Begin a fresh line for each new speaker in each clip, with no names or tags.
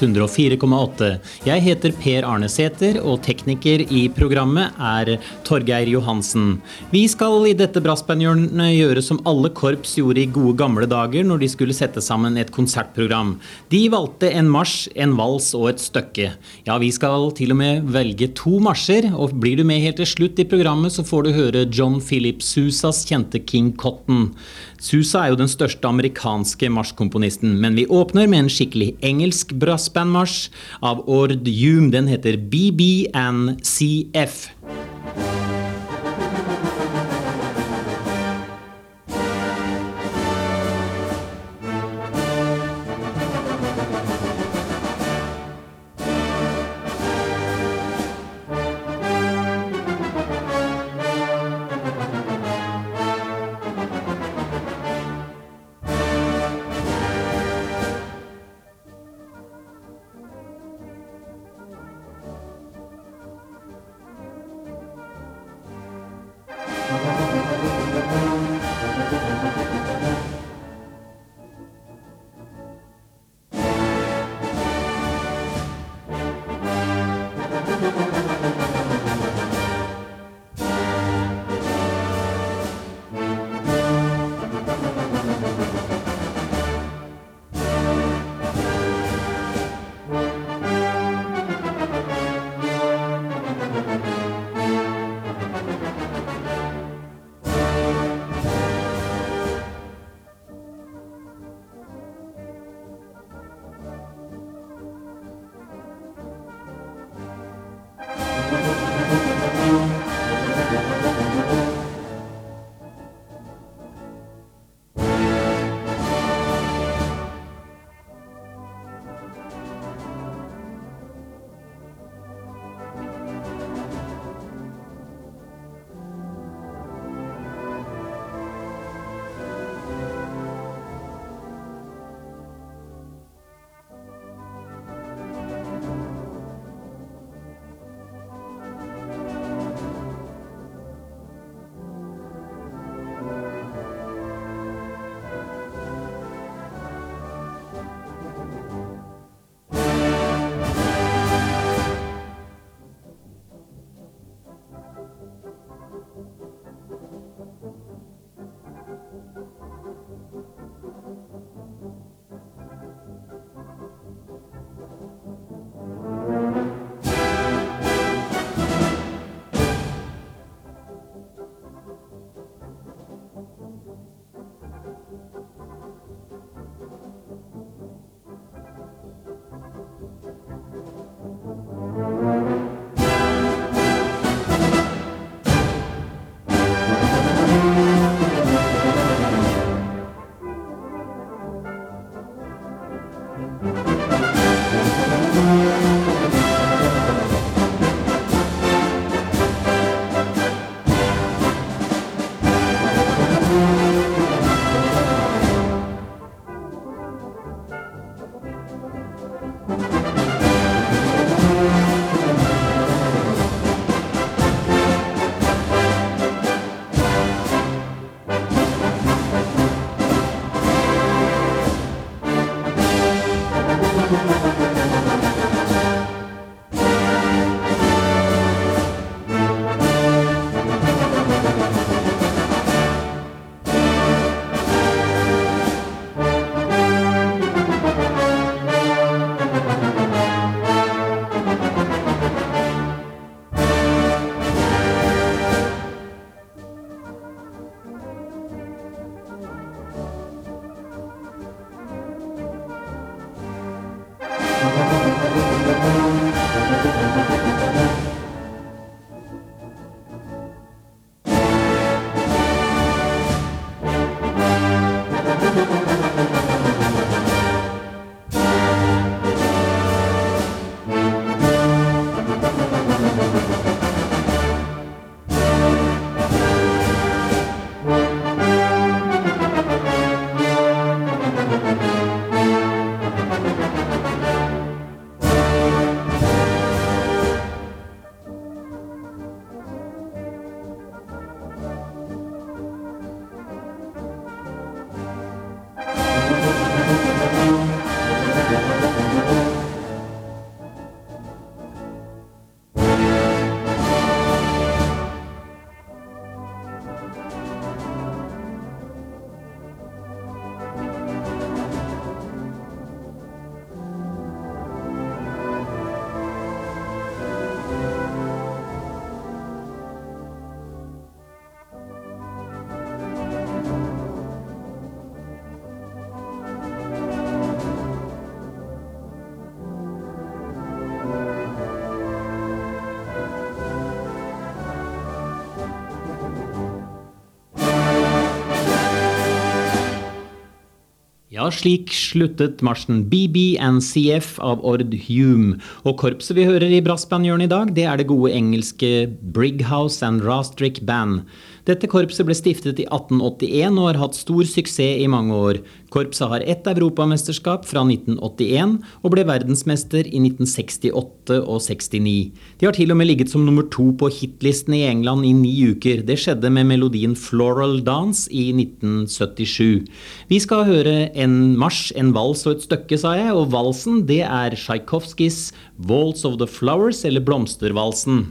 104,8. Jeg heter Per Arne Sæther, og tekniker i programmet er Torgeir Johansen. Vi skal i dette brassbandhjørnet gjøre som alle korps gjorde i gode gamle dager når de skulle sette sammen et konsertprogram. De valgte en marsj, en vals og et stykke. Ja, vi skal til og med velge to marsjer, og blir du med helt til slutt i programmet, så får du høre John Philip Susas kjente King Cotton. Susa er jo den største amerikanske marsjkomponisten, men vi åpner med en skikkelig engelsk brassbandmarsj av Ord Hume. Den heter BB Slik sluttet marsjen BB and CF av Ord Hume. Og korpset vi hører i brassbandhjørnet i dag, det er det gode engelske Brighouse and Rastrick Band. Dette korpset ble stiftet i 1881 og har hatt stor suksess i mange år. Korpset har ett europamesterskap fra 1981 og ble verdensmester i 1968 og 69. De har til og med ligget som nummer to på hitlisten i England i ni uker. Det skjedde med melodien Floral Dance i 1977. Vi skal høre en marsj, en vals og et stykke, sa jeg, og valsen det er Tsjajkovskijs Waltz of the Flowers, eller Blomstervalsen.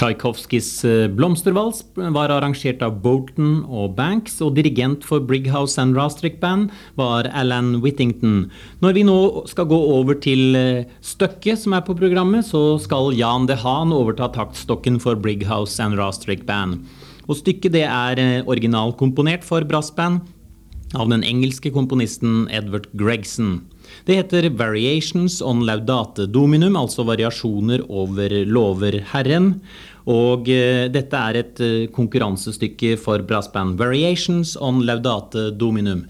Tsjajkovskijs eh, blomstervals var arrangert av Bolton og Banks, og dirigent for Brighouse and Rastrick Band var Alan Whittington. Når vi nå skal gå over til eh, stykket som er på programmet, så skal Jan de Haan overta taktstokken for Brighouse and Rastrick Band. Og stykket det er eh, originalkomponert for brassband av den engelske komponisten Edward Gregson. Det heter Variations on Laudate Dominum, altså variasjoner over lover Herren. Og eh, dette er et eh, konkurransestykke for brassband. Variations on Laudate Dominum.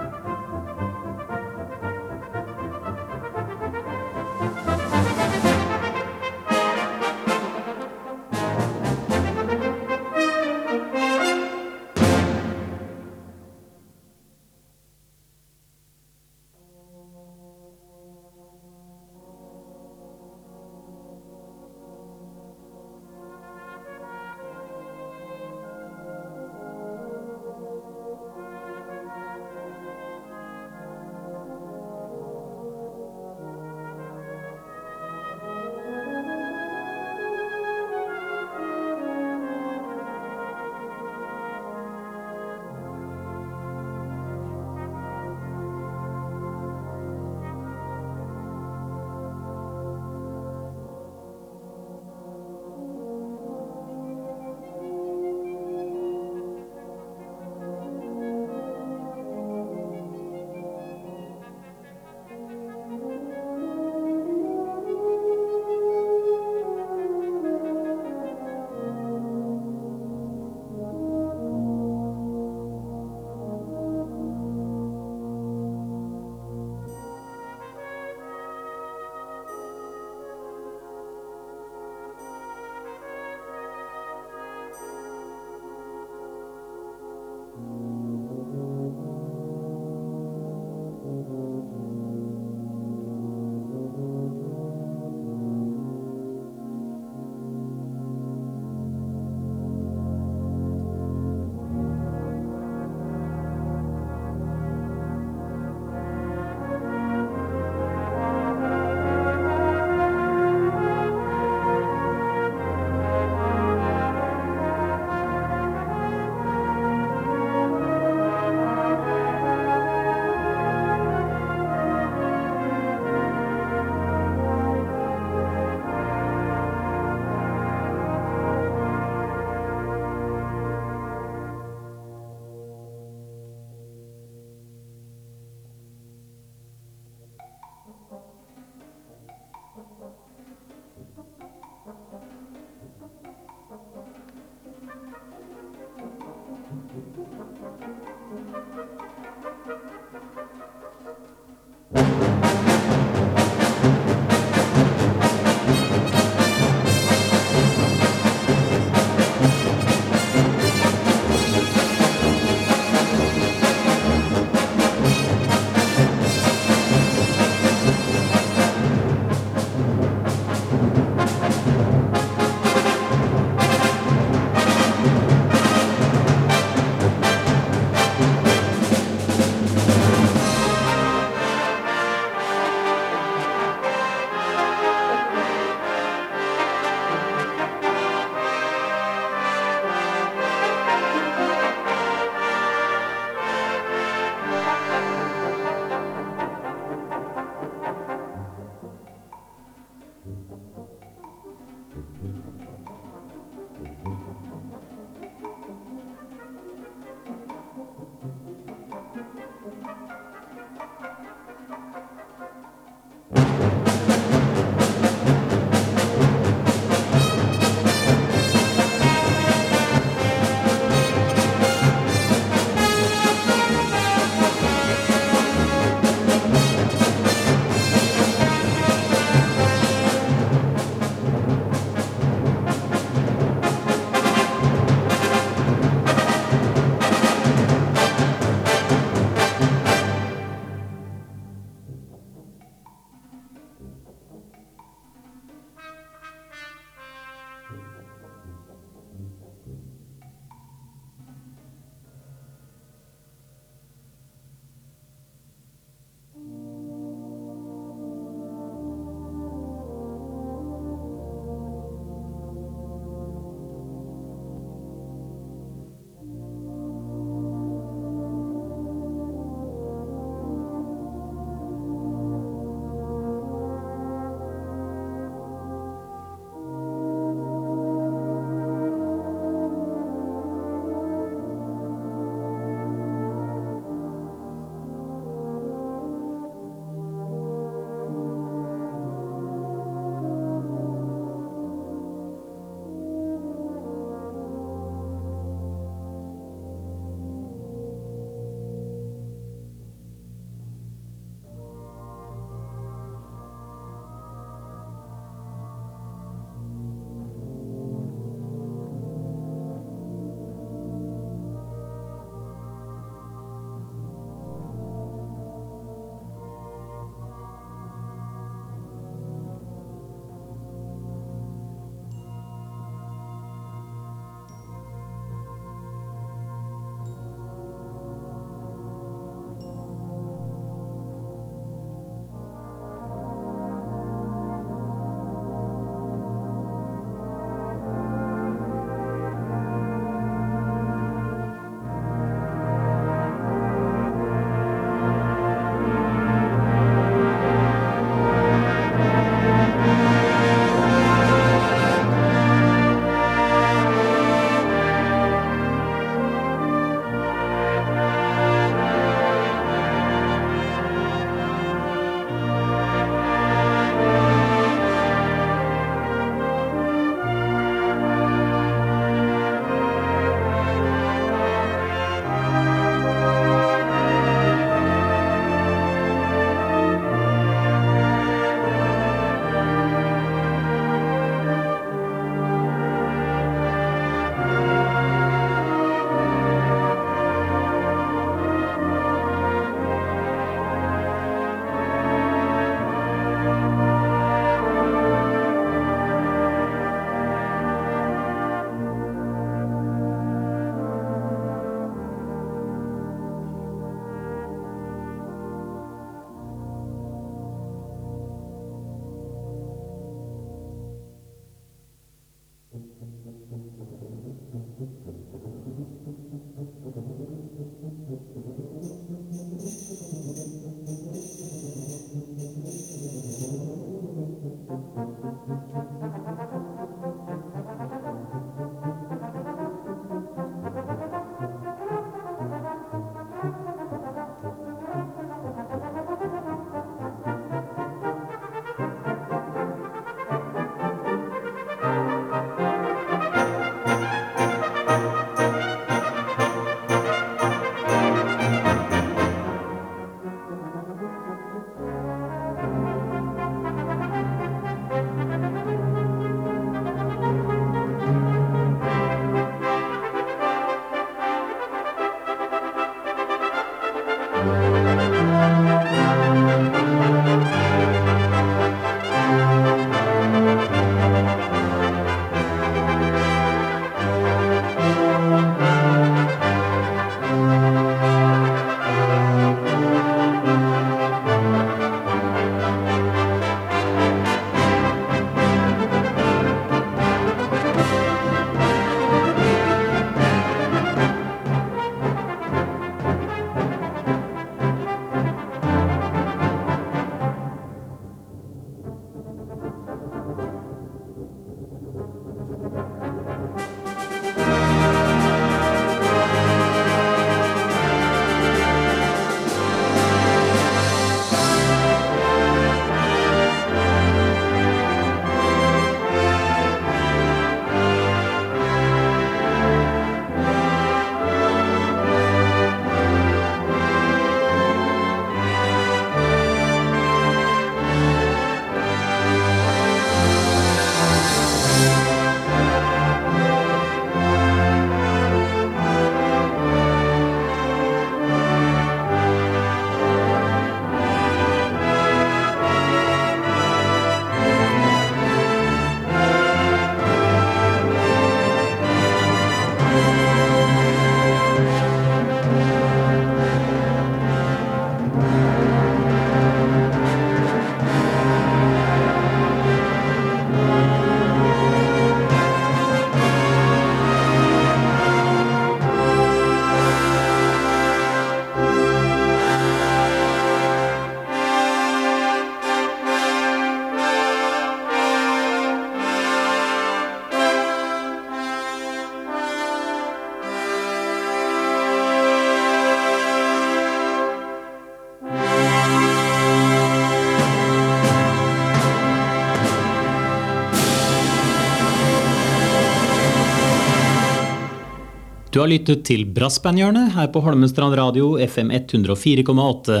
Du har lyttet til Brassbandhjørnet her på Holmestrand radio FM 104,8.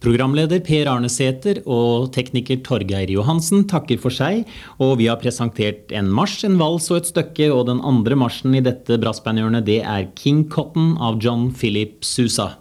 Programleder Per Arne Sæther og tekniker Torgeir Johansen takker for seg. Og vi har presentert en marsj, en vals og et stykke. Og den andre marsjen i dette brassbandhjørnet det er King Cotton av John Philip Sousa.